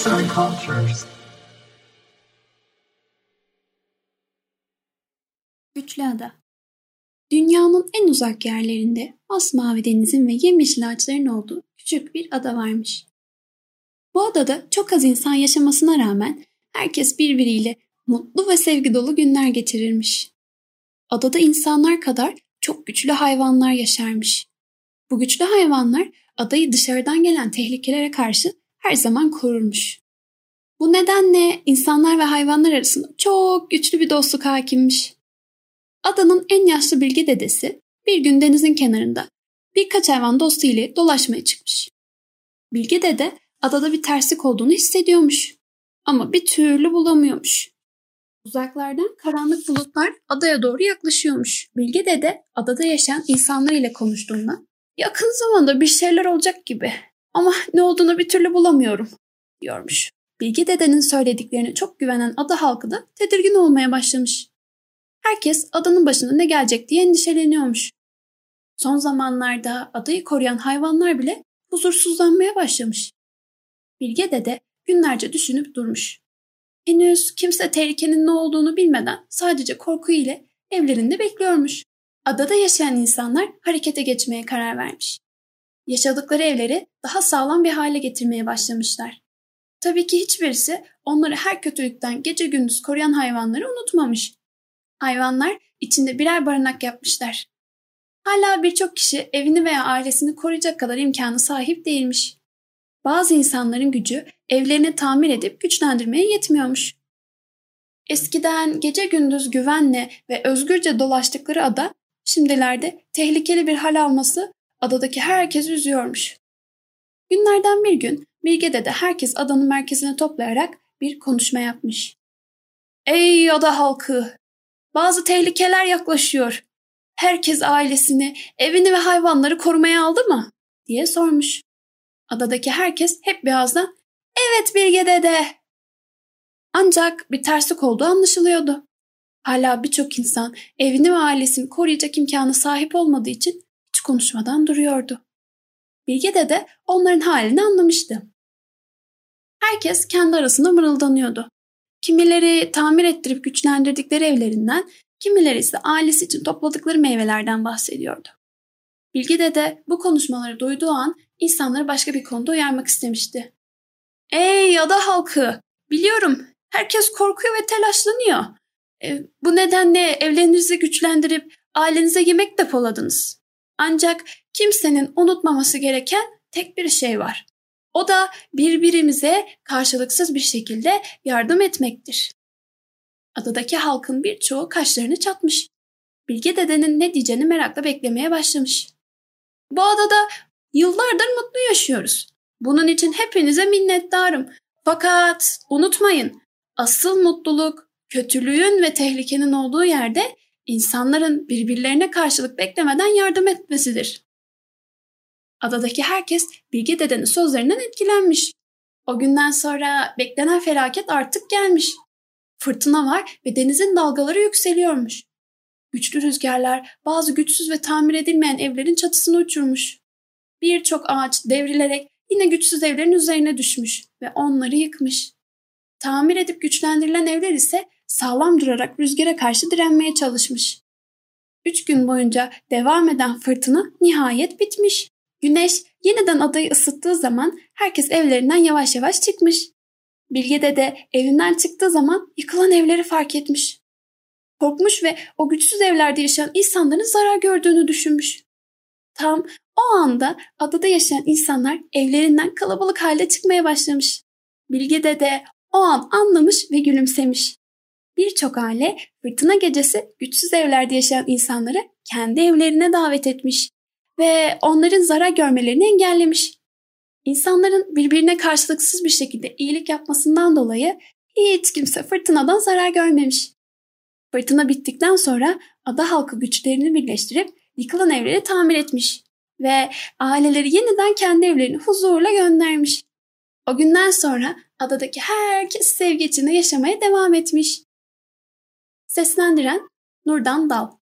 Arts and Cultures. Güçlü Ada Dünyanın en uzak yerlerinde masmavi denizin ve yemyeşil ağaçların olduğu küçük bir ada varmış. Bu adada çok az insan yaşamasına rağmen herkes birbiriyle mutlu ve sevgi dolu günler geçirirmiş. Adada insanlar kadar çok güçlü hayvanlar yaşarmış. Bu güçlü hayvanlar adayı dışarıdan gelen tehlikelere karşı her zaman korurmuş. Bu nedenle insanlar ve hayvanlar arasında çok güçlü bir dostluk hakimmiş. Adanın en yaşlı bilgi dedesi bir gün denizin kenarında birkaç hayvan dostu ile dolaşmaya çıkmış. Bilge dede adada bir terslik olduğunu hissediyormuş. Ama bir türlü bulamıyormuş. Uzaklardan karanlık bulutlar adaya doğru yaklaşıyormuş. Bilge dede adada yaşayan insanlar ile konuştuğunda yakın zamanda bir şeyler olacak gibi ama ne olduğunu bir türlü bulamıyorum diyormuş. Bilge dedenin söylediklerine çok güvenen ada halkı da tedirgin olmaya başlamış. Herkes adanın başına ne gelecek diye endişeleniyormuş. Son zamanlarda adayı koruyan hayvanlar bile huzursuzlanmaya başlamış. Bilge dede günlerce düşünüp durmuş. Henüz kimse tehlikenin ne olduğunu bilmeden sadece korku ile evlerinde bekliyormuş. Adada yaşayan insanlar harekete geçmeye karar vermiş. Yaşadıkları evleri daha sağlam bir hale getirmeye başlamışlar. Tabii ki hiçbirisi onları her kötülükten gece gündüz koruyan hayvanları unutmamış. Hayvanlar içinde birer barınak yapmışlar. Hala birçok kişi evini veya ailesini koruyacak kadar imkanı sahip değilmiş. Bazı insanların gücü evlerini tamir edip güçlendirmeye yetmiyormuş. Eskiden gece gündüz güvenle ve özgürce dolaştıkları ada şimdilerde tehlikeli bir hal alması adadaki herkes üzüyormuş. Günlerden bir gün Bilge Dede herkes adanın merkezine toplayarak bir konuşma yapmış. Ey ada halkı! Bazı tehlikeler yaklaşıyor. Herkes ailesini, evini ve hayvanları korumaya aldı mı? diye sormuş. Adadaki herkes hep bir ağızdan evet Bilge Dede. Ancak bir terslik olduğu anlaşılıyordu. Hala birçok insan evini ve ailesini koruyacak imkanı sahip olmadığı için konuşmadan duruyordu. Bilge Dede onların halini anlamıştı. Herkes kendi arasında mırıldanıyordu. Kimileri tamir ettirip güçlendirdikleri evlerinden, kimileri ise ailesi için topladıkları meyvelerden bahsediyordu. Bilge Dede bu konuşmaları duyduğu an insanları başka bir konuda uyarmak istemişti. Ey ada halkı! Biliyorum herkes korkuyor ve telaşlanıyor. E, bu nedenle evlerinizi güçlendirip ailenize yemek depoladınız. Ancak kimsenin unutmaması gereken tek bir şey var. O da birbirimize karşılıksız bir şekilde yardım etmektir. Adadaki halkın birçoğu kaşlarını çatmış. Bilge dedenin ne diyeceğini merakla beklemeye başlamış. Bu adada yıllardır mutlu yaşıyoruz. Bunun için hepinize minnettarım. Fakat unutmayın, asıl mutluluk kötülüğün ve tehlikenin olduğu yerde insanların birbirlerine karşılık beklemeden yardım etmesidir. Adadaki herkes Bilge dedenin sözlerinden etkilenmiş. O günden sonra beklenen felaket artık gelmiş. Fırtına var ve denizin dalgaları yükseliyormuş. Güçlü rüzgarlar bazı güçsüz ve tamir edilmeyen evlerin çatısını uçurmuş. Birçok ağaç devrilerek yine güçsüz evlerin üzerine düşmüş ve onları yıkmış. Tamir edip güçlendirilen evler ise sağlam durarak rüzgara karşı direnmeye çalışmış. Üç gün boyunca devam eden fırtına nihayet bitmiş. Güneş yeniden adayı ısıttığı zaman herkes evlerinden yavaş yavaş çıkmış. Bilge de evinden çıktığı zaman yıkılan evleri fark etmiş. Korkmuş ve o güçsüz evlerde yaşayan insanların zarar gördüğünü düşünmüş. Tam o anda adada yaşayan insanlar evlerinden kalabalık halde çıkmaya başlamış. Bilge de o an anlamış ve gülümsemiş. Birçok aile fırtına gecesi güçsüz evlerde yaşayan insanları kendi evlerine davet etmiş ve onların zarar görmelerini engellemiş. İnsanların birbirine karşılıksız bir şekilde iyilik yapmasından dolayı hiç kimse fırtınadan zarar görmemiş. Fırtına bittikten sonra ada halkı güçlerini birleştirip yıkılan evleri tamir etmiş ve aileleri yeniden kendi evlerini huzurla göndermiş. O günden sonra adadaki herkes sevgi içinde yaşamaya devam etmiş. Seslendiren Nurdan Dal